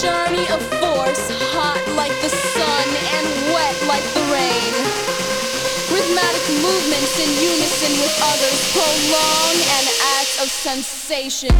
journey of force, hot like the sun and wet like the rain. Rhythmic movements in unison with others prolong an act of sensation.